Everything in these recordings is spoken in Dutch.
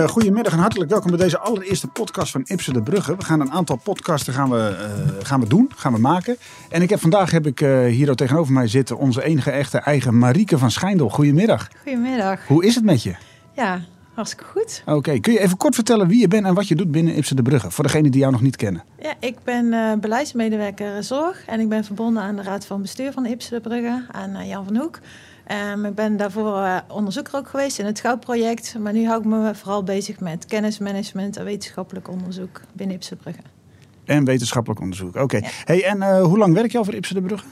Uh, goedemiddag en hartelijk welkom bij deze allereerste podcast van Ipse de Brugge. We gaan een aantal podcasten gaan we, uh, gaan we doen, gaan we maken. En ik heb, vandaag heb ik uh, hier tegenover mij zitten onze enige echte eigen Marieke van Schijndel. Goedemiddag. Goedemiddag. Hoe is het met je? Ja, hartstikke goed. Oké, kun je even kort vertellen wie je bent en wat je doet binnen Ipse de Brugge? Voor degenen die jou nog niet kennen. Ja, ik ben beleidsmedewerker zorg en ik ben verbonden aan de raad van bestuur van Ipse de Brugge, aan Jan van Hoek. Um, ik ben daarvoor uh, onderzoeker ook geweest in het Goudproject. Maar nu hou ik me vooral bezig met kennismanagement en wetenschappelijk onderzoek binnen Ipsenbrugge. En wetenschappelijk onderzoek, oké. Hey, en uh, hoe lang werk je al voor Ipsen de Brugge?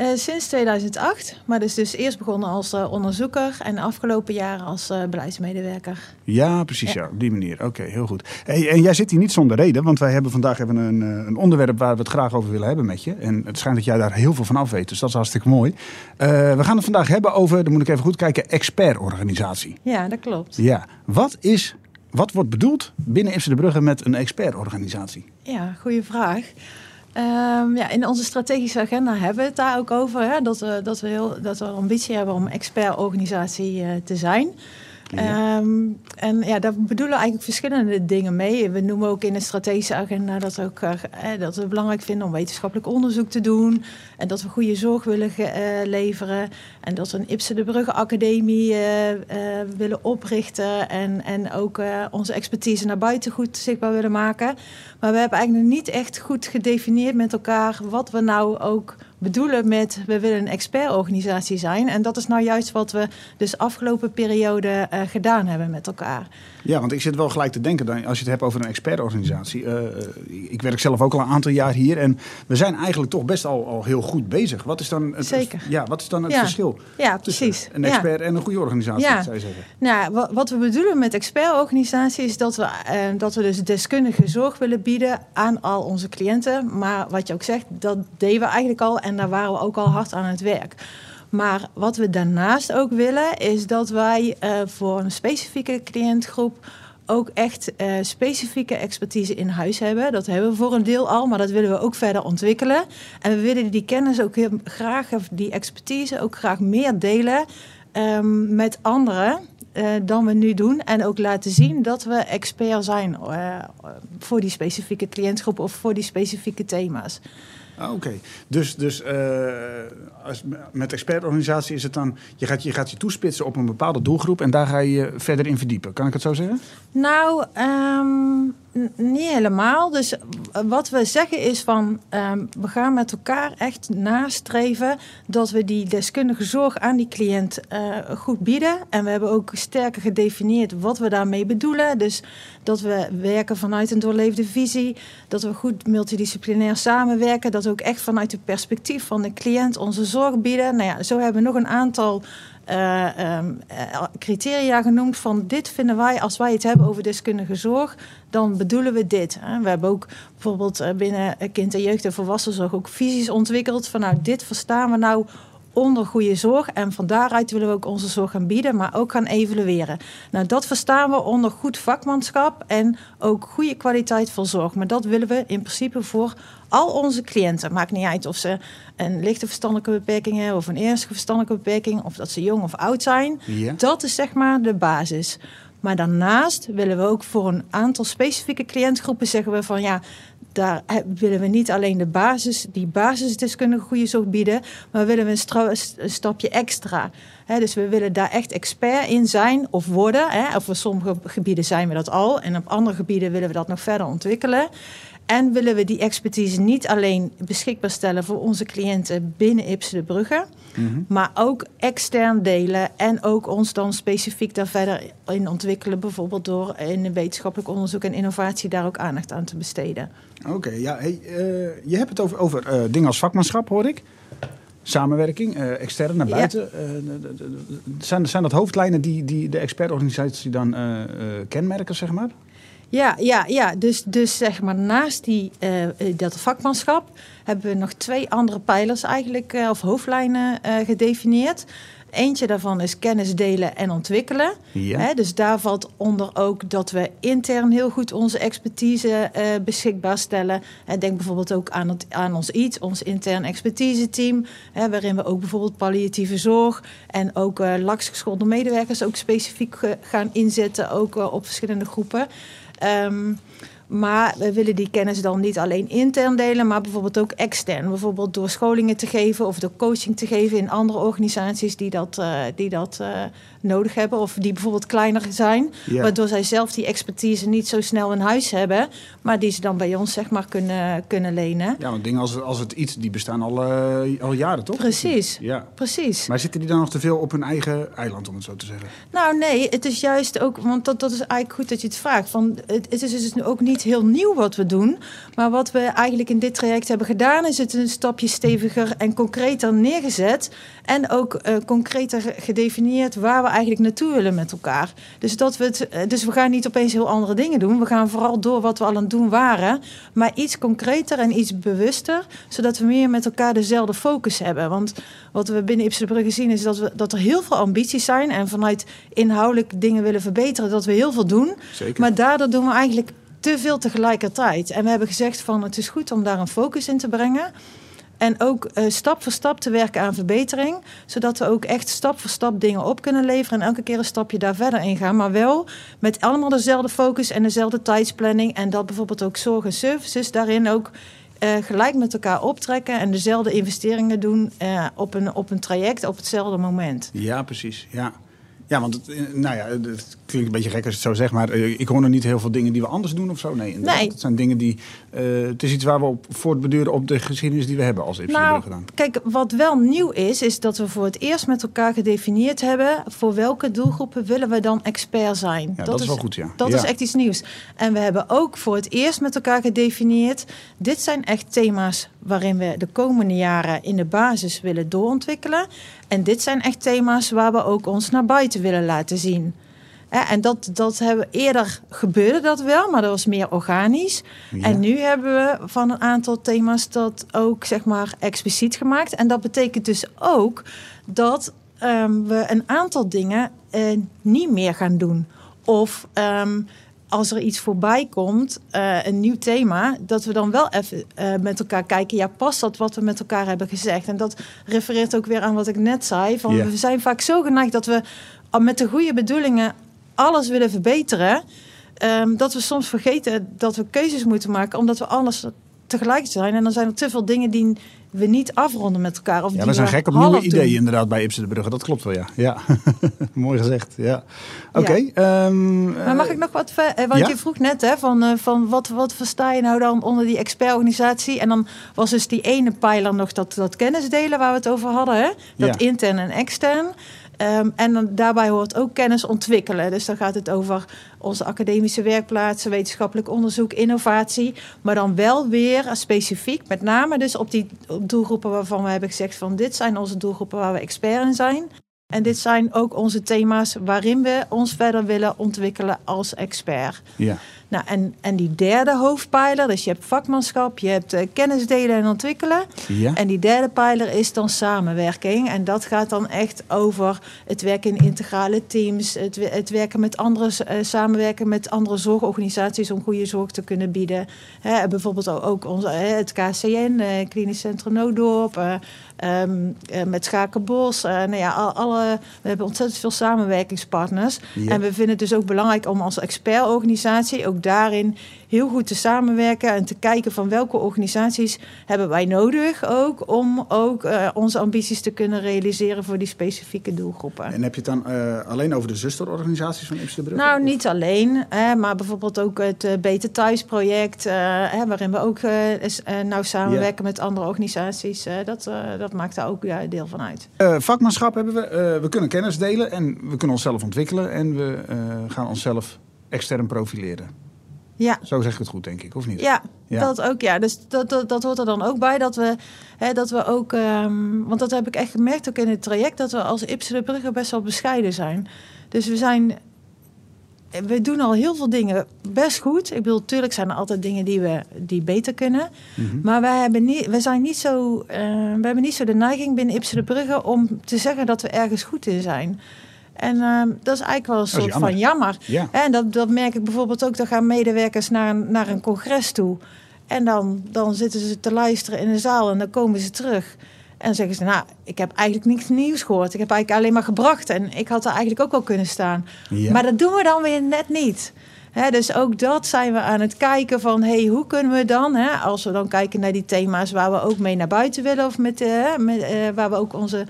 Uh, sinds 2008, maar dus, dus eerst begonnen als uh, onderzoeker en de afgelopen jaren als beleidsmedewerker. Ja, precies, ja, op die manier. Oké, heel goed. Hey, en jij zit hier niet zonder reden, want wij hebben vandaag hebben een, een onderwerp waar we het graag over willen hebben met je. En het schijnt dat jij daar heel veel van af weet, dus dat is hartstikke mooi. we gaan het vandaag hebben over, dan moet ik even goed kijken, expertorganisatie. Ja, dat klopt. Ja, wat is wat wordt bedoeld binnen Ipsen de Brugge met een expertorganisatie? Ja, goede vraag. Um, ja, in onze strategische agenda hebben we het daar ook over. Hè, dat, we, dat, we heel, dat we ambitie hebben om expertorganisatie uh, te zijn. Um, en ja, daar bedoelen eigenlijk verschillende dingen mee. We noemen ook in de strategische agenda dat we, ook, uh, dat we het belangrijk vinden om wetenschappelijk onderzoek te doen. En dat we goede zorg willen uh, leveren. En dat we een Ipsen de Brugge Academie uh, willen oprichten. En, en ook onze expertise naar buiten goed zichtbaar willen maken. Maar we hebben eigenlijk niet echt goed gedefinieerd met elkaar wat we nou ook bedoelen met we willen een expertorganisatie zijn. En dat is nou juist wat we dus afgelopen periode gedaan hebben met elkaar. Ja, want ik zit wel gelijk te denken, dan, als je het hebt over een expertorganisatie. Uh, ik werk zelf ook al een aantal jaar hier en we zijn eigenlijk toch best al, al heel goed bezig. Wat is dan het, Zeker. Ja, wat is dan het verschil ja, precies. een expert en een goede organisatie, ja. zou je zeggen? Nou, wat we bedoelen met expertorganisatie is dat we, uh, dat we dus deskundige zorg willen bieden aan al onze cliënten. Maar wat je ook zegt, dat deden we eigenlijk al en daar waren we ook al hard aan het werk. Maar wat we daarnaast ook willen, is dat wij uh, voor een specifieke cliëntgroep ook echt uh, specifieke expertise in huis hebben. Dat hebben we voor een deel al, maar dat willen we ook verder ontwikkelen. En we willen die kennis ook heel graag, of die expertise ook graag meer delen um, met anderen. Uh, dan we nu doen. En ook laten zien dat we expert zijn voor die specifieke cliëntgroep of voor die specifieke thema's. Ah, Oké, dus, dus uh, als, met expertorganisatie is het dan... Je gaat, je gaat je toespitsen op een bepaalde doelgroep... en daar ga je je verder in verdiepen. Kan ik het zo zeggen? Nou, um, niet helemaal. Dus wat we zeggen is van... Um, we gaan met elkaar echt nastreven... dat we die deskundige zorg aan die cliënt uh, goed bieden. En we hebben ook sterker gedefinieerd wat we daarmee bedoelen. Dus dat we werken vanuit een doorleefde visie... dat we goed multidisciplinair samenwerken... dat we ook echt vanuit het perspectief van de cliënt onze zorg bieden. Nou ja, zo hebben we nog een aantal uh, um, criteria genoemd van dit vinden wij, als wij het hebben over deskundige zorg, dan bedoelen we dit. We hebben ook bijvoorbeeld binnen kind- en jeugd- en volwassenzorg ook visies ontwikkeld van nou, dit verstaan we nou onder goede zorg. En van daaruit willen we ook onze zorg gaan bieden, maar ook gaan evalueren. Nou, dat verstaan we onder goed vakmanschap en ook goede kwaliteit van zorg. Maar dat willen we in principe voor al onze cliënten. Maakt niet uit of ze een lichte verstandelijke beperking hebben of een ernstige verstandelijke beperking, of dat ze jong of oud zijn. Ja. Dat is zeg maar de basis. Maar daarnaast willen we ook voor een aantal specifieke cliëntgroepen zeggen we van ja, daar willen we niet alleen de basis, die basisdeskundige goede zorg bieden, maar willen we een, een stapje extra. Dus we willen daar echt expert in zijn of worden. Of op sommige gebieden zijn we dat al en op andere gebieden willen we dat nog verder ontwikkelen. En willen we die expertise niet alleen beschikbaar stellen voor onze cliënten binnen Ipsen de Brugge, mm -hmm. maar ook extern delen en ook ons dan specifiek daar verder in ontwikkelen, bijvoorbeeld door in wetenschappelijk onderzoek en innovatie daar ook aandacht aan te besteden. Oké, okay, ja, hey, uh, je hebt het over, over uh, dingen als vakmanschap, hoor ik. Samenwerking, uh, extern naar buiten. Ja. zijn, zijn dat hoofdlijnen die, die de expertorganisatie dan kenmerken, zeg maar? Ja, ja, ja. Dus, dus zeg maar naast die, uh, dat vakmanschap hebben we nog twee andere pijlers eigenlijk, uh, of hoofdlijnen uh, gedefinieerd. Eentje daarvan is kennis delen en ontwikkelen. Ja. Dus daar valt onder ook dat we intern heel goed onze expertise eh, beschikbaar stellen. En denk bijvoorbeeld ook aan, het, aan ons iets, ons intern expertise-team. Hè, waarin we ook bijvoorbeeld palliatieve zorg en ook uh, laks geschoolde medewerkers ook specifiek uh, gaan inzetten, ook op verschillende groepen. Um, maar we willen die kennis dan niet alleen intern delen, maar bijvoorbeeld ook extern. Bijvoorbeeld door scholingen te geven of door coaching te geven in andere organisaties die dat, uh, die dat uh, nodig hebben. Of die bijvoorbeeld kleiner zijn. Ja. Waardoor zij zelf die expertise niet zo snel in huis hebben. Maar die ze dan bij ons zeg maar kunnen, kunnen lenen. Ja, want dingen als, als het iets, die bestaan al, uh, al jaren, toch? Precies, ja. precies. Maar zitten die dan nog te veel op hun eigen eiland, om het zo te zeggen? Nou nee, het is juist ook, want dat, dat is eigenlijk goed dat je het vraagt. Van, het, het is dus ook niet heel nieuw wat we doen. Maar wat we eigenlijk in dit traject hebben gedaan, is het een stapje steviger en concreter neergezet. En ook uh, concreter gedefinieerd waar we eigenlijk naartoe willen met elkaar. Dus, dat we het, dus we gaan niet opeens heel andere dingen doen. We gaan vooral door wat we al aan het doen waren. Maar iets concreter en iets bewuster. Zodat we meer met elkaar dezelfde focus hebben. Want wat we binnen Ipsen Brugge zien is dat, we, dat er heel veel ambities zijn. En vanuit inhoudelijk dingen willen verbeteren. Dat we heel veel doen. Zeker. Maar daardoor doen we eigenlijk te veel tegelijkertijd. En we hebben gezegd van het is goed om daar een focus in te brengen. En ook uh, stap voor stap te werken aan verbetering. Zodat we ook echt stap voor stap dingen op kunnen leveren. En elke keer een stapje daar verder in gaan. Maar wel met allemaal dezelfde focus en dezelfde tijdsplanning. En dat bijvoorbeeld ook zorg en services daarin ook uh, gelijk met elkaar optrekken. En dezelfde investeringen doen uh, op, een, op een traject op hetzelfde moment. Ja, precies. Ja. Ja, want het, nou ja, het klinkt een beetje gek als je het zo zegt, maar uh, ik hoor nog niet heel veel dingen die we anders doen of zo. Nee, inderdaad. Nee. Het zijn dingen die. Uh, het is iets waar we op voortbeduren op de geschiedenis die we hebben als Ipsen nou, gedaan. Kijk, wat wel nieuw is, is dat we voor het eerst met elkaar gedefinieerd hebben voor welke doelgroepen willen we dan expert zijn. Ja, dat, dat is wel goed, ja. Dat ja. is echt iets nieuws. En we hebben ook voor het eerst met elkaar gedefinieerd. Dit zijn echt thema's waarin we de komende jaren in de basis willen doorontwikkelen. En dit zijn echt thema's waar we ook ons naar buiten willen laten zien. En dat, dat hebben we eerder gebeurde dat wel, maar dat was meer organisch. Ja. En nu hebben we van een aantal thema's dat ook zeg maar expliciet gemaakt. En dat betekent dus ook dat um, we een aantal dingen uh, niet meer gaan doen. Of um, als er iets voorbij komt, uh, een nieuw thema, dat we dan wel even uh, met elkaar kijken, ja, past dat wat we met elkaar hebben gezegd? En dat refereert ook weer aan wat ik net zei. Van. We zijn vaak zo geneigd dat we al met de goede bedoelingen alles willen verbeteren, um, dat we soms vergeten dat we keuzes moeten maken, omdat we alles tegelijk zijn. En dan zijn er te veel dingen die we niet afronden met elkaar. Of Ja, die we zijn gek op nieuwe ideeën doen. inderdaad bij Ipsen de Brugge. Dat klopt wel, ja. ja. Mooi gezegd, ja. Oké. Ehm, Maar mag eh, ik nog wat eh, Want ja? je vroeg net hè, van, eh, van wat, wat versta je nou dan onder die expertorganisatie? En dan was dus die ene pijler nog dat, dat kennisdelen waar we het over hadden. Hè? Dat Ja. intern en extern. Ehm, en dan, daarbij hoort ook kennis ontwikkelen. Dus dan gaat het over onze academische werkplaatsen, wetenschappelijk onderzoek, innovatie. Maar dan wel weer specifiek, met name dus op die doelgroepen waarvan we hebben gezegd van dit zijn onze doelgroepen waar we expert in zijn. En dit zijn ook onze thema's waarin we ons verder willen ontwikkelen als expert. Ja. Nou, en, en die derde hoofdpijler, dus je hebt vakmanschap, je hebt uh, kennis delen en ontwikkelen. Ja. En die derde pijler is dan samenwerking. En dat gaat dan echt over het werken in integrale teams, het, het werken met andere, uh, samenwerken met andere zorgorganisaties om goede zorg te kunnen bieden. Hè, bijvoorbeeld ook- onze, hè, het KCN, eh, Klinisch Centrum Noodorp, eh, ehm, eh, met Schakenbos. eh, nou ja, al- alle, we hebben ontzettend veel samenwerkingspartners. Ja. En we vinden het dus ook belangrijk om als expertorganisatie ook daarin heel goed te samenwerken en te kijken van welke organisaties hebben wij nodig ook om ook eh, onze ambities te kunnen realiseren voor die specifieke doelgroepen. En heb je het dan eh, alleen over de zusterorganisaties van Ipsen de Brugge? Nou, Of- niet alleen, hè, maar bijvoorbeeld ook het eh, Beter Thuis project, hè, waarin we ook nauw samenwerken met andere organisaties. dat, dat maakt daar ook ja, deel van uit. Vakmanschap hebben we. We kunnen kennis delen en we kunnen onszelf ontwikkelen. En we gaan onszelf extern profileren. Ja. Zo zeg ik het goed, denk ik, of niet? Ja, Ja. dat ook. Ja, dus dat, dat, dat hoort er dan ook bij. Dat we, hè, dat we ook, ehm, want dat heb ik echt gemerkt ook in het traject, dat we als Ipsen de Brugge best wel bescheiden zijn. Dus we zijn we doen al heel veel dingen best goed. Ik bedoel, natuurlijk zijn er altijd dingen die we die beter kunnen. Mhm. Maar wij hebben niet, we zijn niet zo, eh, we hebben niet zo de neiging binnen Ipsen de Brugge om te zeggen dat we ergens goed in zijn. En eh, dat is eigenlijk wel een is soort jammer. van jammer. Ja. En dat, dat merk ik bijvoorbeeld ook. Dan gaan medewerkers naar een, naar een congres toe. En dan, dan zitten ze te luisteren in de zaal en dan komen ze terug. En dan zeggen ze, nou, ik heb eigenlijk niks nieuws gehoord. Ik heb eigenlijk alleen maar gebracht. En ik had er eigenlijk ook wel kunnen staan. Ja. Maar dat doen we dan weer net niet. Dus ook dat zijn we aan het kijken van, hey, hoe kunnen we dan, als we dan kijken naar die thema's waar we ook mee naar buiten willen, of met, eh, met, eh, waar we ook onze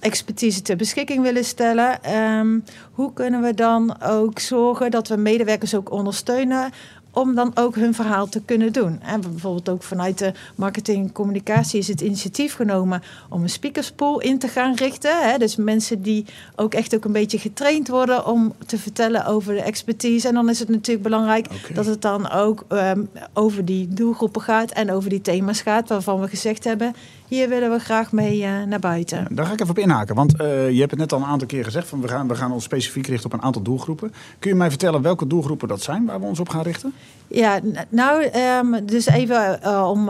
expertise ter beschikking willen stellen. Ehm, hoe kunnen we dan ook zorgen dat we medewerkers ook ondersteunen om dan ook hun verhaal te kunnen doen. En bijvoorbeeld ook vanuit de marketing en communicatie is het initiatief genomen om een speakerspool in te gaan richten. Hè? Dus mensen die ook echt ook een beetje getraind worden om te vertellen over de expertise. En dan is het natuurlijk belangrijk dat het dan ook ehm, over die doelgroepen gaat en over die thema's gaat waarvan we gezegd hebben, hier willen we graag mee eh, naar buiten. Daar ga ik even op inhaken. Want eh, je hebt het net al een aantal keer gezegd. Van we, gaan, we gaan ons specifiek richten op een aantal doelgroepen. Kun je mij vertellen welke doelgroepen dat zijn waar we ons op gaan richten? Ja, nou, ehm, dus even eh, om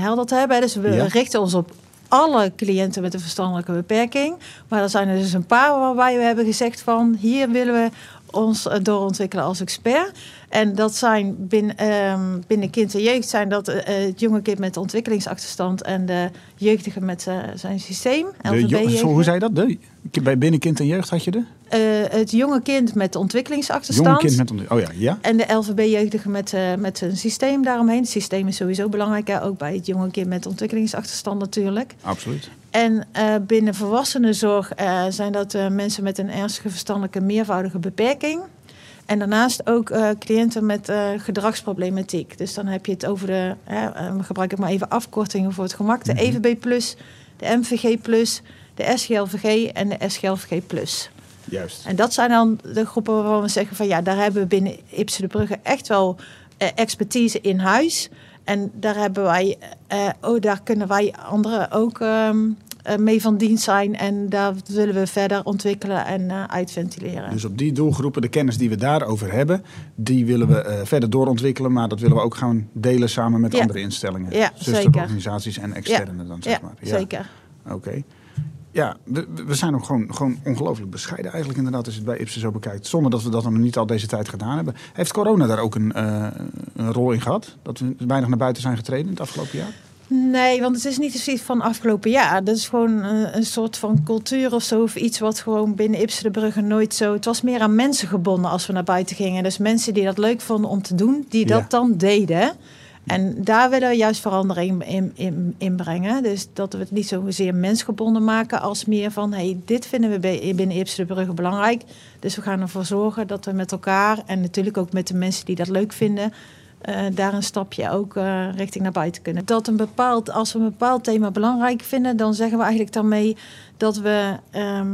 helder te hebben. Dus we Ja. richten ons op alle cliënten met een verstandelijke beperking. Maar er zijn er dus een paar waarbij we hebben gezegd van... hier willen we ons eh, doorontwikkelen als expert. En dat zijn binnen, ehm, binnen kind en jeugd zijn dat eh, het jonge kind met ontwikkelingsachterstand... en de jeugdige met eh, zijn systeem. LVB hoe zei je dat? De, bij binnenkind en jeugd had je de? Eh, het jonge kind met ontwikkelingsachterstand. Jonge kind met Oh ja, ja. En de LVB-jeugdige met, eh, met een systeem daaromheen. Het systeem is sowieso belangrijk, hè? ook bij het jonge kind met ontwikkelingsachterstand natuurlijk. Absoluut. En eh, binnen volwassenenzorg eh, zijn dat eh, mensen met een ernstige verstandelijke meervoudige beperking. En daarnaast ook cliënten met gedragsproblematiek. Dus dan heb je het over de, gebruik ik maar even afkortingen voor het gemak. De Mhm. EVB+, de MVG+, de SGLVG en de SGLVG+. Juist. En dat zijn dan de groepen waarvan we zeggen van ja, daar hebben we binnen Ipsen de Brugge echt wel expertise in huis. En daar hebben wij, oh, daar kunnen wij anderen ook eh, mee van dienst zijn. En daar willen we verder ontwikkelen en eh, uitventileren. Dus op die doelgroepen, de kennis die we daarover hebben, die willen we eh, verder doorontwikkelen. Maar dat willen we ook gaan delen samen met Ja. andere instellingen. Ja, Zusterorganisaties en externe dan, zeg ja, maar. zeker. Oké. Ja, we, we zijn ook gewoon, gewoon ongelooflijk bescheiden eigenlijk inderdaad als je het bij Ipsen zo bekijkt. Zonder dat we dat nog niet al deze tijd gedaan hebben. Heeft corona daar ook een, eh, een rol in gehad? Dat we weinig naar buiten zijn getreden in het afgelopen jaar? Nee, want het is niet zoiets van afgelopen jaar. Dat is gewoon een, een soort van cultuur of zo. Of iets wat gewoon binnen Ipsen de Brugge nooit zo... Het was meer aan mensen gebonden als we naar buiten gingen. Dus mensen die dat leuk vonden om te doen, die dat Ja. dan deden. En daar willen we juist verandering in, in, in brengen. Dus dat we het niet zozeer mensgebonden maken... als meer van, hey, dit vinden we bij- binnen Ipsen de Brugge belangrijk. Dus we gaan ervoor zorgen dat we met elkaar... en natuurlijk ook met de mensen die dat leuk vinden... eh, daar een stapje ook eh, richting naar buiten kunnen. Dat een bepaald, als we een bepaald thema belangrijk vinden, dan zeggen we eigenlijk daarmee dat we ehm,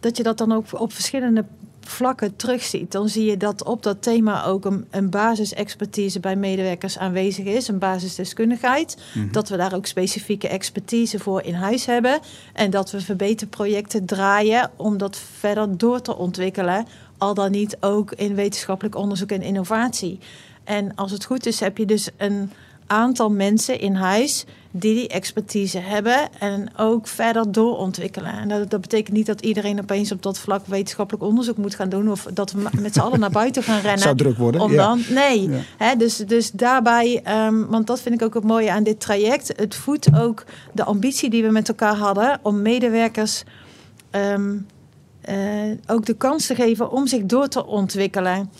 dat je dat dan ook op verschillende vlakken terugziet. Dan zie je dat op dat thema ook een, een basisexpertise bij medewerkers aanwezig is, een basisdeskundigheid. Dat we daar ook specifieke expertise voor in huis hebben. En dat we verbeterprojecten draaien om dat verder door te ontwikkelen. Al dan niet ook in wetenschappelijk onderzoek en innovatie. En als het goed is, heb je dus een aantal mensen in huis die die expertise hebben en ook verder doorontwikkelen. En dat, dat betekent niet dat iedereen opeens op dat vlak wetenschappelijk onderzoek moet gaan doen of dat we met z'n allen naar buiten gaan rennen. Zou druk worden, Om ja. dan, nee, Ja. Dus, dus daarbij, ehm, want dat vind ik ook het mooie aan dit traject. Het voedt ook de ambitie die we met elkaar hadden om medewerkers ehm, eh, ook de kans te geven om zich door te ontwikkelen.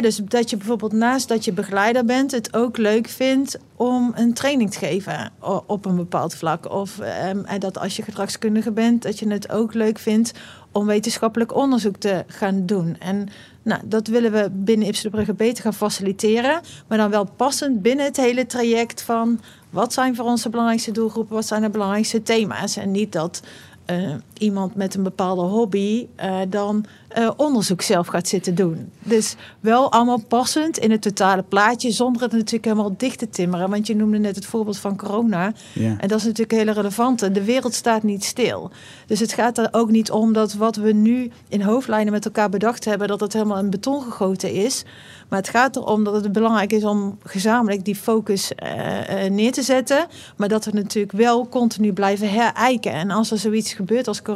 Dus dat je bijvoorbeeld naast dat je begeleider bent, het ook leuk vindt om een training te geven op een bepaald vlak. Of en dat als je gedragskundige bent, dat je het ook leuk vindt om wetenschappelijk onderzoek te gaan doen. En nou, dat willen we binnen Ipsen de Brugge beter gaan faciliteren. Maar dan wel passend binnen het hele traject van... wat zijn voor ons de belangrijkste doelgroepen, wat zijn de belangrijkste thema's. En niet dat eh, iemand met een bepaalde hobby uh, dan uh, onderzoek zelf gaat zitten doen. Dus wel allemaal passend in het totale plaatje, zonder het natuurlijk helemaal dicht te timmeren. Want je noemde net het voorbeeld van corona. Ja. En dat is natuurlijk hele relevante. De wereld staat niet stil. Dus het gaat er ook niet om dat wat we nu in hoofdlijnen met elkaar bedacht hebben, dat het helemaal in beton gegoten is. Maar het gaat erom dat het belangrijk is om gezamenlijk die focus uh, neer te zetten. Maar dat we natuurlijk wel continu blijven herijken. En als er zoiets gebeurt als corona,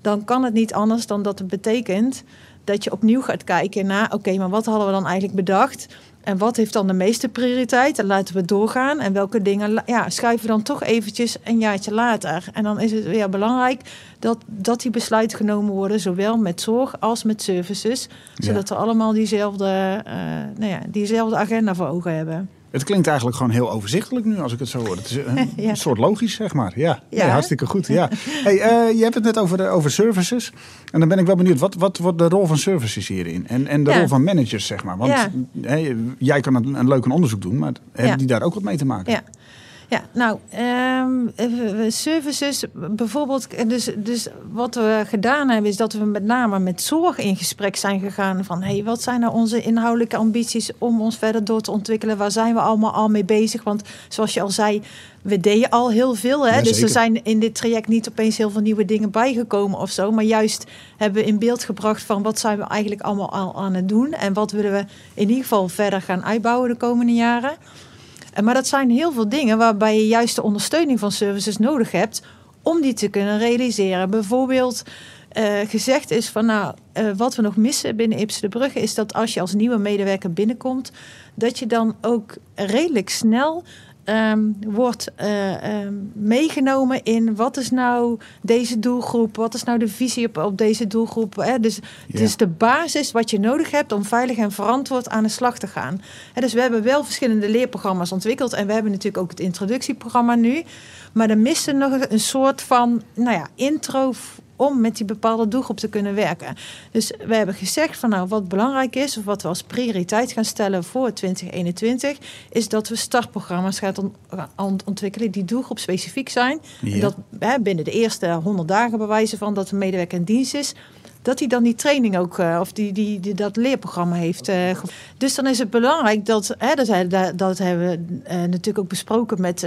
dan kan het niet anders dan dat het betekent dat je opnieuw gaat kijken naar: oké, maar wat hadden we dan eigenlijk bedacht? En wat heeft dan de meeste prioriteit? En laten we doorgaan. En welke dingen ja, schuiven we dan toch eventjes een jaartje later? En dan is het weer belangrijk dat, dat die besluiten genomen worden, zowel met zorg als met services. Zodat we allemaal diezelfde, uh, nou ja, diezelfde agenda voor ogen hebben. Het klinkt eigenlijk gewoon heel overzichtelijk nu als ik het zo hoor. Het is een, soort logisch, zeg maar. Ja, ja. hartstikke goed. Ja. Hey, uh, je hebt het net over, de, over services. En dan ben ik wel benieuwd, wat, wat wordt de rol van services hierin? En, en de rol van managers, zeg maar. Want hey, jij kan een, een leuk onderzoek doen, maar hebben die daar ook wat mee te maken? Ja. Ja, nou, um, services bijvoorbeeld. Dus, dus wat we gedaan hebben, is dat we met name met zorg in gesprek zijn gegaan. Van hey, wat zijn nou onze inhoudelijke ambities om ons verder door te ontwikkelen? Waar zijn we allemaal al mee bezig? Want zoals je al zei, we deden al heel veel. Hè? dus er zijn in dit traject niet opeens heel veel nieuwe dingen bijgekomen of zo. Maar juist hebben we in beeld gebracht van wat zijn we eigenlijk allemaal al aan het doen. En wat willen we in ieder geval verder gaan uitbouwen de komende jaren. Maar dat zijn heel veel dingen waarbij je juist de ondersteuning van services nodig hebt om die te kunnen realiseren. Bijvoorbeeld uh, gezegd is van nou, uh, wat we nog missen binnen Ipsen de Brugge is dat als je als nieuwe medewerker binnenkomt, dat je dan ook redelijk snel um, wordt uh, um, meegenomen in wat is nou deze doelgroep, wat is nou de visie op, op deze doelgroep. Hè? Dus het is de basis wat je nodig hebt om veilig en verantwoord aan de slag te gaan. Hè, dus we hebben wel verschillende leerprogramma's ontwikkeld en we hebben natuurlijk ook het introductieprogramma nu. Maar er miste nog een soort van nou ja, intro om met die bepaalde doelgroep te kunnen werken. Dus we hebben gezegd van nou wat belangrijk is, of wat we als prioriteit gaan stellen voor 2021, is dat we startprogramma's gaan ontwikkelen die doelgroep specifiek zijn. En dat hè, binnen de eerste 100 dagen bewijzen van dat een medewerker in dienst is dat hij dan die training ook, uh, of die, die, dat leerprogramma heeft. Uh, dus dan is het belangrijk dat, hè, dat, dat hebben we uh, natuurlijk ook besproken met,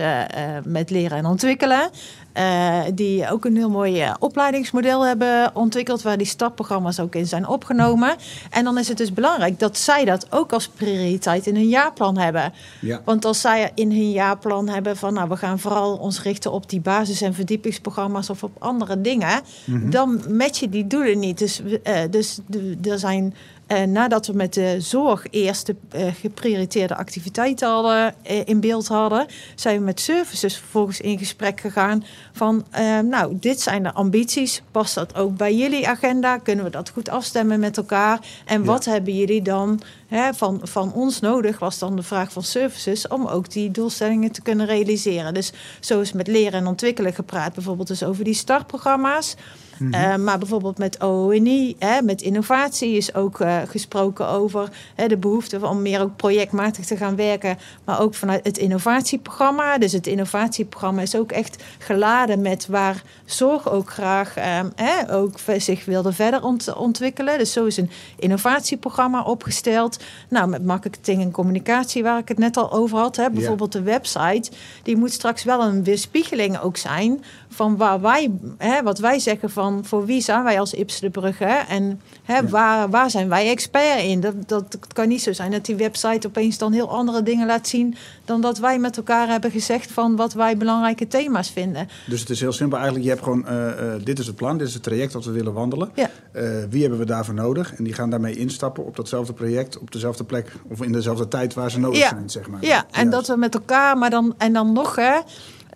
met leren en ontwikkelen. Uh, die ook een heel mooi uh, opleidingsmodel hebben ontwikkeld, waar die stapprogramma's ook in zijn opgenomen. En dan is het dus belangrijk dat zij dat ook als prioriteit in hun jaarplan hebben. Ja. Want als zij in hun jaarplan hebben van nou, we gaan vooral ons richten op die basis- en verdiepingsprogramma's of op andere dingen, mm -hmm. dan match je die doelen niet. Dus, uh, dus er zijn uh, nadat we met de zorg eerst de uh, geprioriteerde activiteiten hadden, uh, in beeld hadden, zijn we met services vervolgens in gesprek gegaan van, nou, dit zijn de ambities. Past dat ook bij jullie agenda? Kunnen we dat goed afstemmen met elkaar? En ja. wat hebben jullie dan hè, van, van ons nodig? Was dan de vraag van services om ook die doelstellingen te kunnen realiseren. Dus zo is met leren en ontwikkelen gepraat, bijvoorbeeld dus over die startprogramma's. Mm -hmm. uh, maar bijvoorbeeld met ONI, hè, met innovatie is ook uh, gesproken over hè, de behoefte om meer ook projectmatig te gaan werken. Maar ook vanuit het innovatieprogramma. Dus het innovatieprogramma is ook echt geladen met waar zorg ook graag um, hè, ook zich wilde verder ont ontwikkelen. Dus zo is een innovatieprogramma opgesteld. Nou, met marketing en communicatie, waar ik het net al over had. Hè, bijvoorbeeld de website, die moet straks wel een weerspiegeling ook zijn van waar wij, hè, wat wij zeggen van voor wie zijn wij als Ips de Brugge en hè, ja. waar, waar zijn wij expert in. Dat, dat, kan niet zo zijn dat die website opeens dan heel andere dingen laat zien dan dat wij met elkaar hebben gezegd van wat wij belangrijke thema's vinden. Dus het is heel simpel eigenlijk, je hebt gewoon, uh, uh, dit is het plan, dit is het traject dat we willen wandelen. Ja. Uh, wie hebben we daarvoor nodig? En die gaan daarmee instappen op datzelfde project, op dezelfde plek of in dezelfde tijd waar ze nodig ja. zijn, zeg maar. Ja, en dat we met elkaar, maar dan, en dan nog hè,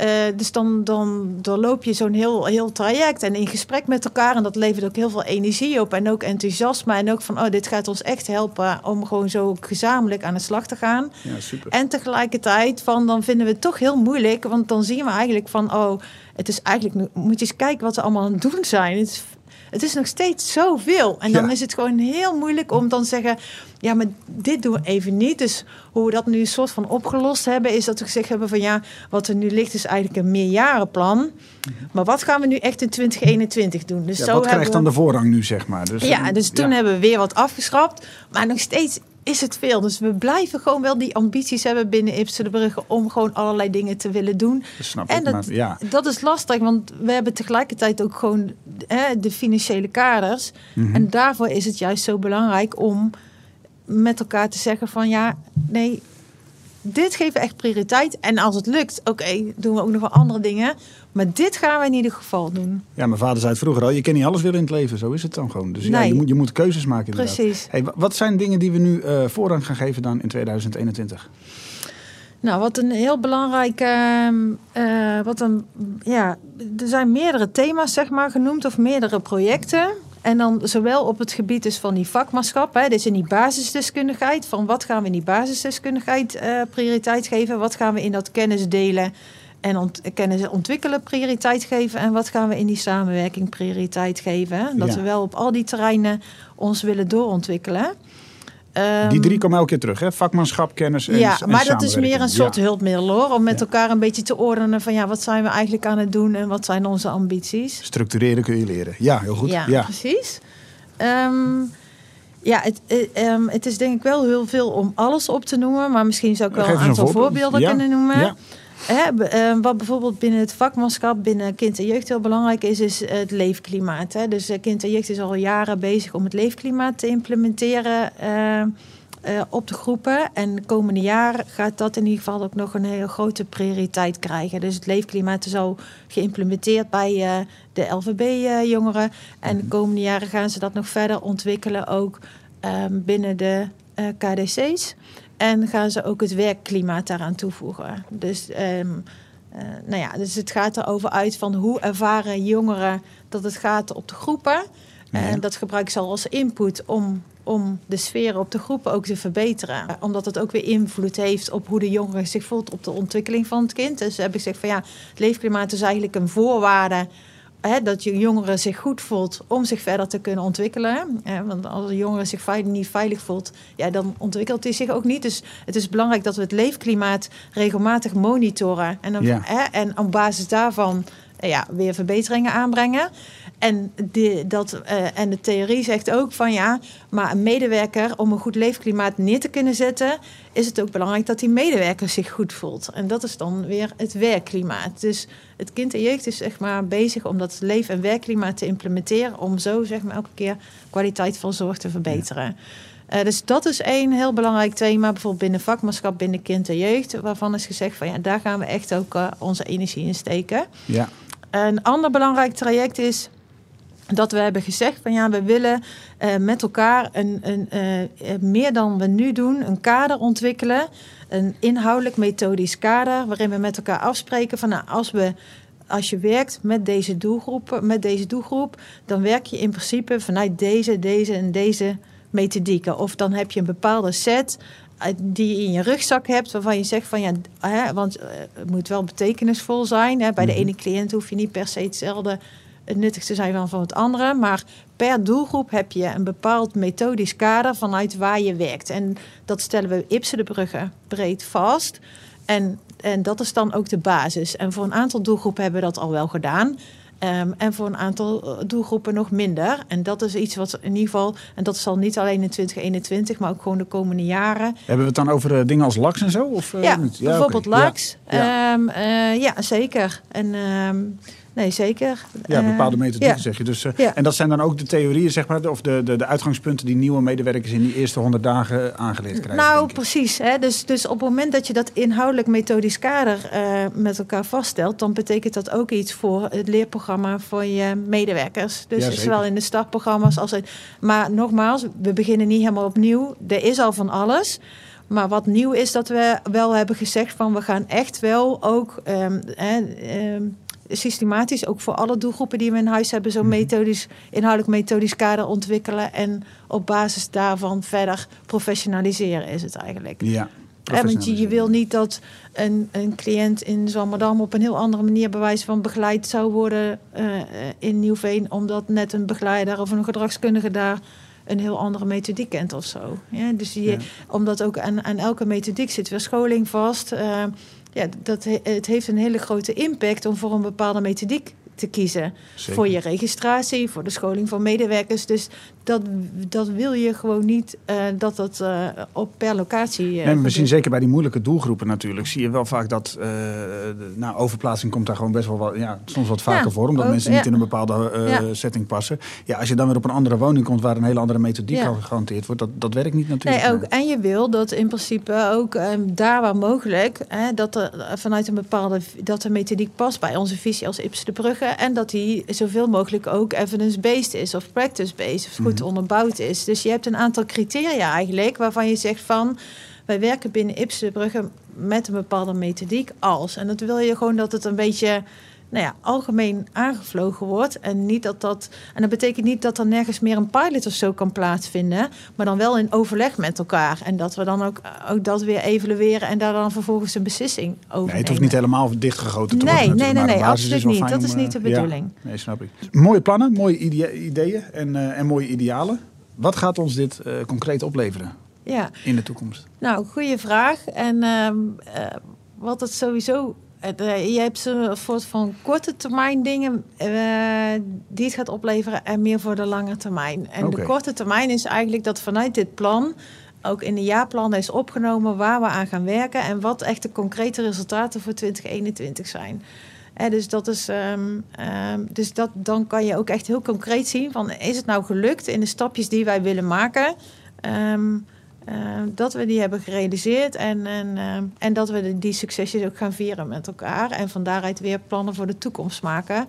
uh, dus dan, dan doorloop je zo'n heel, heel traject en in gesprek met elkaar. En dat levert ook heel veel energie op en ook enthousiasme. En ook van, oh, dit gaat ons echt helpen om gewoon zo gezamenlijk aan de slag te gaan. Ja, super. En tegelijkertijd van, dan vinden we het toch heel moeilijk. Want dan zien we eigenlijk van, oh, het is eigenlijk, moet je eens kijken wat we allemaal aan het doen zijn. Het is, het is nog steeds zoveel. En dan Ja. is het gewoon heel moeilijk om dan te zeggen... ja, maar dit doen we even niet. Dus hoe we dat nu een soort van opgelost hebben... is dat we gezegd hebben van ja, wat er nu ligt is eigenlijk een meerjarenplan. Maar wat gaan we nu echt in 2021 doen? Dus Ja, zo wat krijgt we- dan de voorrang nu, zeg maar? Dus, ja, eh, dus toen ja. hebben we weer wat afgeschrapt. Maar nog steeds is het veel. Dus we blijven gewoon wel die ambities hebben binnen Ipsen de Brugge... om gewoon allerlei dingen te willen doen. Dat snap En ik, dat, maar ja. dat is lastig, want we hebben tegelijkertijd ook gewoon hè, de financiële kaders. Mhm. En daarvoor is het juist zo belangrijk om met elkaar te zeggen van ja, nee, dit geven we echt prioriteit. En als het lukt, oké, doen we ook nog wel andere dingen. Maar dit gaan we in ieder geval doen. Ja, mijn vader zei het vroeger al. Je kan niet alles willen in het leven. Zo is het dan gewoon. Dus ja, je moet, je moet keuzes maken inderdaad. Precies. Hey, wa- wat zijn dingen die we nu eh, voorrang gaan geven dan in 2021? Nou, wat een heel belangrijk. ehm, eh, wat een, ja, er zijn meerdere thema's, zeg maar, genoemd, of meerdere projecten. En dan zowel op het gebied dus van die vakmanschap, hè, dus in die basisdeskundigheid, van wat gaan we in die basisdeskundigheid eh, prioriteit geven, wat gaan we in dat kennis delen en ont kennis ontwikkelen prioriteit geven en wat gaan we in die samenwerking prioriteit geven. Hè? Dat Ja. we wel op al die terreinen ons willen doorontwikkelen. Ehm, Die drie komen elke keer terug, hè? Vakmanschap, kennis en ja, en maar dat is meer een soort Ja. hulpmiddel hoor. Om met Ja. elkaar een beetje te ordenen van ja, wat zijn we eigenlijk aan het doen en wat zijn onze ambities. Structureren kun je leren. Ja, heel goed. Ja, Ja. precies. Ehm, ja, het, eh, ehm, het is denk ik wel heel veel om alles op te noemen. Maar misschien zou ik wel Geef een aantal voorbeeld. voorbeelden kunnen noemen. Hè, ehm, wat bijvoorbeeld binnen het vakmanschap, binnen kind en jeugd heel belangrijk is, is het leefklimaat. Hè. Dus eh, kind en jeugd is al jaren bezig om het leefklimaat te implementeren eh, eh, op de groepen. En de komende jaren gaat dat in ieder geval ook nog een hele grote prioriteit krijgen. Dus het leefklimaat is al geïmplementeerd bij eh, de LVB-jongeren. en de komende jaren gaan ze dat nog verder ontwikkelen, ook ehm, binnen de KDC's. En gaan ze ook het werkklimaat daaraan toevoegen. Dus, ehm, eh, nou ja, dus het gaat erover uit van hoe ervaren jongeren dat het gaat op de groepen. En Ja. dat gebruiken ze al als input om, om de sfeer op de groepen ook te verbeteren. Omdat het ook weer invloed heeft op hoe de jongere zich voelt op de ontwikkeling van het kind. Dus heb ik gezegd van ja, het leefklimaat is eigenlijk een voorwaarde hè, dat je jongere zich goed voelt om zich verder te kunnen ontwikkelen. Hè, want als een jongere zich veilig, niet veilig voelt, ja, dan ontwikkelt hij zich ook niet. Dus het is belangrijk dat we het leefklimaat regelmatig monitoren. En, dan, Ja. hè, en op basis daarvan ja, weer verbeteringen aanbrengen. En, de, dat, eh, en de theorie zegt ook van ja, maar een medewerker om een goed leefklimaat neer te kunnen zetten, is het ook belangrijk dat die medewerker zich goed voelt. En dat is dan weer het werkklimaat. Dus het kind en jeugd is zeg maar bezig om dat leef- en werkklimaat te implementeren, om zo zeg maar elke keer kwaliteit van zorg te verbeteren. Eh, dus dat is één heel belangrijk thema, bijvoorbeeld binnen vakmanschap, binnen kind en jeugd, waarvan is gezegd van ja, daar gaan we echt ook eh, onze energie in steken. Ja. Een ander belangrijk traject is dat we hebben gezegd van ja, we willen eh, met elkaar een, een, eh, eh, meer dan we nu doen, een kader ontwikkelen. Een inhoudelijk methodisch kader waarin we met elkaar afspreken van nou, als we als je werkt met deze met deze doelgroep, dan werk je in principe vanuit deze, deze en deze methodieken. Of dan heb je een bepaalde set die je in je rugzak hebt, waarvan je zegt van ja, hè, want eh, het moet wel betekenisvol zijn. Hè. Bij de Mhm. ene cliënt hoef je niet per se hetzelfde het nuttigste zijn van, van het andere. Maar per doelgroep heb je een bepaald methodisch kader vanuit waar je werkt. En dat stellen we Ipsen de Brugge breed vast. En, en dat is dan ook de basis. En voor een aantal doelgroepen hebben we dat al wel gedaan. Ehm, en voor een aantal eh, doelgroepen nog minder. En dat is iets wat in ieder geval, en dat zal niet alleen in 2021, maar ook gewoon de komende jaren. Hebben we het dan over eh, dingen als laks en zo? Of, eh, ja, niet? bijvoorbeeld. Ja, ja. Ehm, eh, ja zeker. En ehm, nee, zeker. Ja, bepaalde Eh, methodieken ja. zeg je. Dus, eh, Ja. En dat zijn dan ook de theorieën, zeg maar, of de, de, de uitgangspunten die nieuwe medewerkers in die eerste honderd dagen aangeleerd krijgen. Nou, precies. Hè? Dus, dus op het moment dat je dat inhoudelijk methodisch kader eh, met elkaar vaststelt, dan betekent dat ook iets voor het leerprogramma voor je medewerkers. Dus Ja, zowel in de startprogramma's als in. Maar nogmaals, we beginnen niet helemaal opnieuw. Er is al van alles. Maar wat nieuw is dat we wel hebben gezegd van we gaan echt wel ook ehm, ehm, systematisch, ook voor alle doelgroepen die we in huis hebben, zo'n Mhm. methodisch, inhoudelijk methodisch kader ontwikkelen. En op basis daarvan verder professionaliseren is het eigenlijk. Ja. want je, je wil niet dat een, een cliënt in Zwammerdam op een heel andere manier bewijs van begeleid zou worden uh, in Nieuwveen, omdat net een begeleider of een gedragskundige daar een heel andere methodiek kent of zo. Ja, dus je, omdat ook aan, aan elke methodiek zit weer scholing vast. Uh, ja, dat, het heeft een hele grote impact om voor een bepaalde methodiek te kiezen. Voor je registratie, voor de scholing van medewerkers. Dus dat, dat wil je gewoon niet uh, dat dat uh, op per locatie. Uh, en we zien zeker bij die moeilijke doelgroepen natuurlijk. Zie je wel vaak dat nou, overplaatsing komt daar gewoon best wel wat, ja, soms wat vaker voor. Omdat mensen niet in een bepaalde setting passen. Ja, als je dan weer op een andere woning komt waar een hele andere methodiek gehanteerd wordt, dat, dat werkt niet natuurlijk. Nee, ook, en je wil dat in principe ook um, daar waar mogelijk, hè, dat er vanuit een bepaalde dat de methodiek past bij onze visie als Ips de Brugge. En dat die zoveel mogelijk ook evidence-based is of practice-based. Of goed goed onderbouwd is. Dus je hebt een aantal criteria eigenlijk waarvan je zegt van wij werken binnen Ipsenbrugge met een bepaalde methodiek als. En dat wil je gewoon dat het een beetje nou ja, algemeen aangevlogen wordt. En, niet dat dat, en dat betekent niet dat er nergens meer een pilot of zo kan plaatsvinden. Maar dan wel in overleg met elkaar. En dat we dan ook, ook dat weer evalueren en daar dan vervolgens een beslissing over Nee, het hoeft niet helemaal dichtgegoten te nee, worden. Nee, nee, nee, absoluut niet. Dat is niet de bedoeling. Ja, nee, snap ik. Mooie plannen, mooie ideeën en, uh, en mooie idealen. Wat gaat ons dit uh, concreet opleveren ja. in de toekomst? Nou, goede vraag. En uh, wat het sowieso eh, je hebt een soort van korte termijn dingen uh, die het gaat opleveren en meer voor de lange termijn. En de korte termijn is eigenlijk dat vanuit dit plan ook in de jaarplannen is opgenomen waar we aan gaan werken en wat echt de concrete resultaten voor 2021 zijn. dus dat is, um, um, dus dat, dan kan je ook echt heel concreet zien van is het nou gelukt in de stapjes die wij willen maken. Um, uh, dat we die hebben gerealiseerd en, en, uh, en dat we die succesjes ook gaan vieren met elkaar. En van daaruit weer plannen voor de toekomst maken.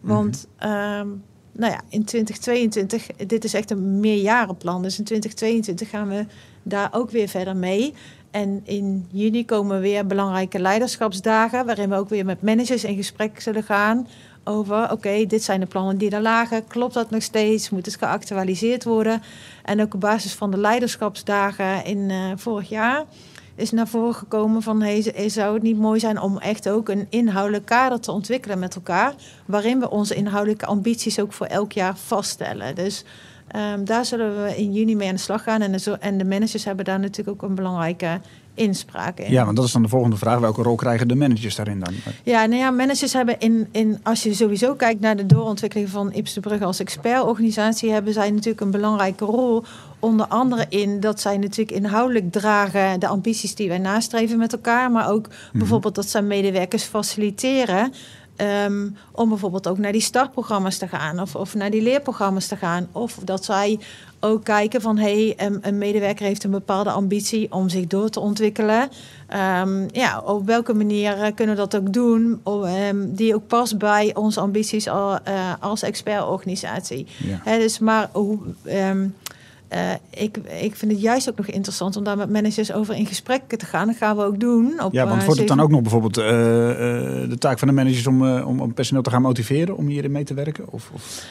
Want mm -hmm. nou ja, in 2022, dit is echt een meerjarenplan. Dus in 2022 gaan we daar ook weer verder mee. En in juni komen weer belangrijke leiderschapsdagen, waarin we ook weer met managers in gesprek zullen gaan over, oké, dit zijn de plannen die er lagen. Klopt dat nog steeds? Moet het geactualiseerd worden? En ook op basis van de leiderschapsdagen in uh, vorig jaar is naar voren gekomen van hey, zou het niet mooi zijn om echt ook een inhoudelijk kader te ontwikkelen met elkaar, waarin we onze inhoudelijke ambities ook voor elk jaar vaststellen. Dus um, daar zullen we in juni mee aan de slag gaan. En en de managers hebben daar natuurlijk ook een belangrijke inspraak in. Ja, want dat is dan de volgende vraag. Welke rol krijgen de managers daarin dan? Ja, nou ja, managers hebben in, in als je sowieso kijkt naar de doorontwikkeling van Ips de Brugge als expertorganisatie, hebben zij natuurlijk een belangrijke rol. Onder andere in dat zij natuurlijk inhoudelijk dragen de ambities die wij nastreven met elkaar, maar ook mhm. bijvoorbeeld dat zij medewerkers faciliteren. Um, om bijvoorbeeld ook naar die startprogramma's te gaan of, of naar die leerprogramma's te gaan. Of dat zij ook kijken van hey, een medewerker heeft een bepaalde ambitie om zich door te ontwikkelen. Um, ja, op welke manier eh, kunnen we dat ook doen, um, die ook past bij onze ambities al, uh, als expertorganisatie. Ja. dus maar hoe. Um, uh, ik, ik vind het juist ook nog interessant om daar met managers over in gesprek te gaan. Dat gaan we ook doen. Op, ja, want wordt het dan ook nog bijvoorbeeld uh, uh, de taak van de managers om, om, om personeel te gaan motiveren om hierin mee te werken? Of, of?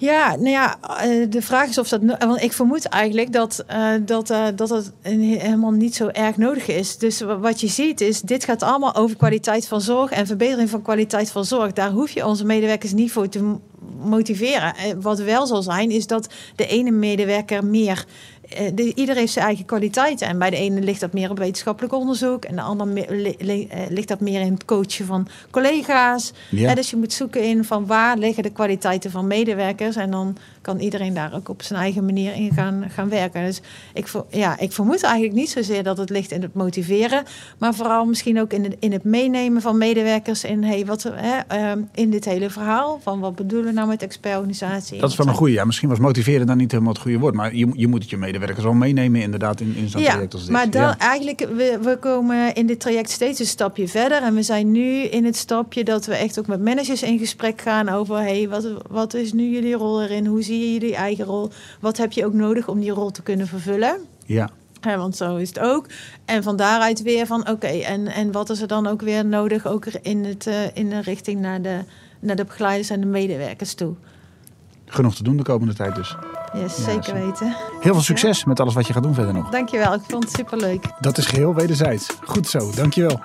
Ja, nou ja, eh, de vraag is of dat. Want ik vermoed eigenlijk dat, uh, dat, uh, dat het helemaal niet zo erg nodig is. Dus wat je ziet is, dit gaat allemaal over kwaliteit van zorg en verbetering van kwaliteit van zorg. Daar hoef je onze medewerkers niet voor te motiveren. Wat wel zal zijn, is dat de ene medewerker meer de, ieder heeft zijn eigen kwaliteiten. En bij de ene ligt dat meer op wetenschappelijk onderzoek. En de ander eh, ligt dat meer in het coachen van collega's. Ja. dus je moet zoeken in van waar liggen de kwaliteiten van medewerkers. En dan kan iedereen daar ook op zijn eigen manier in gaan, gaan werken. Dus ik, ja, ik vermoed eigenlijk niet zozeer dat het ligt in het motiveren. Maar vooral misschien ook in het, in het meenemen van medewerkers in, hey, wat, hè, ehm, in dit hele verhaal. Van wat bedoelen we nou met expertorganisatie? Dat is wel een goede. Ja, misschien was motiveren dan niet helemaal het goede woord. Maar je, je moet het je medewerkers wel meenemen inderdaad in, in zo'n ja, traject als dit. Maar dan eigenlijk, we, we komen in dit traject steeds een stapje verder. En we zijn nu in het stapje dat we echt ook met managers in gesprek gaan over... hey, wat, wat is nu jullie rol erin? Hoe zie je jullie eigen rol? Wat heb je ook nodig om die rol te kunnen vervullen? Ja. Ja, want zo is het ook. En van daaruit weer van oké, en, en wat is er dan ook weer nodig, ook in, het, uh, in de richting naar de, naar de begeleiders en de medewerkers toe. Genoeg te doen de komende tijd dus. Yes, Ja, zeker zo. weten. Heel veel succes met alles wat je gaat doen verder nog. Dankjewel, ik vond het superleuk. Dat is geheel wederzijds. Goed zo, dankjewel.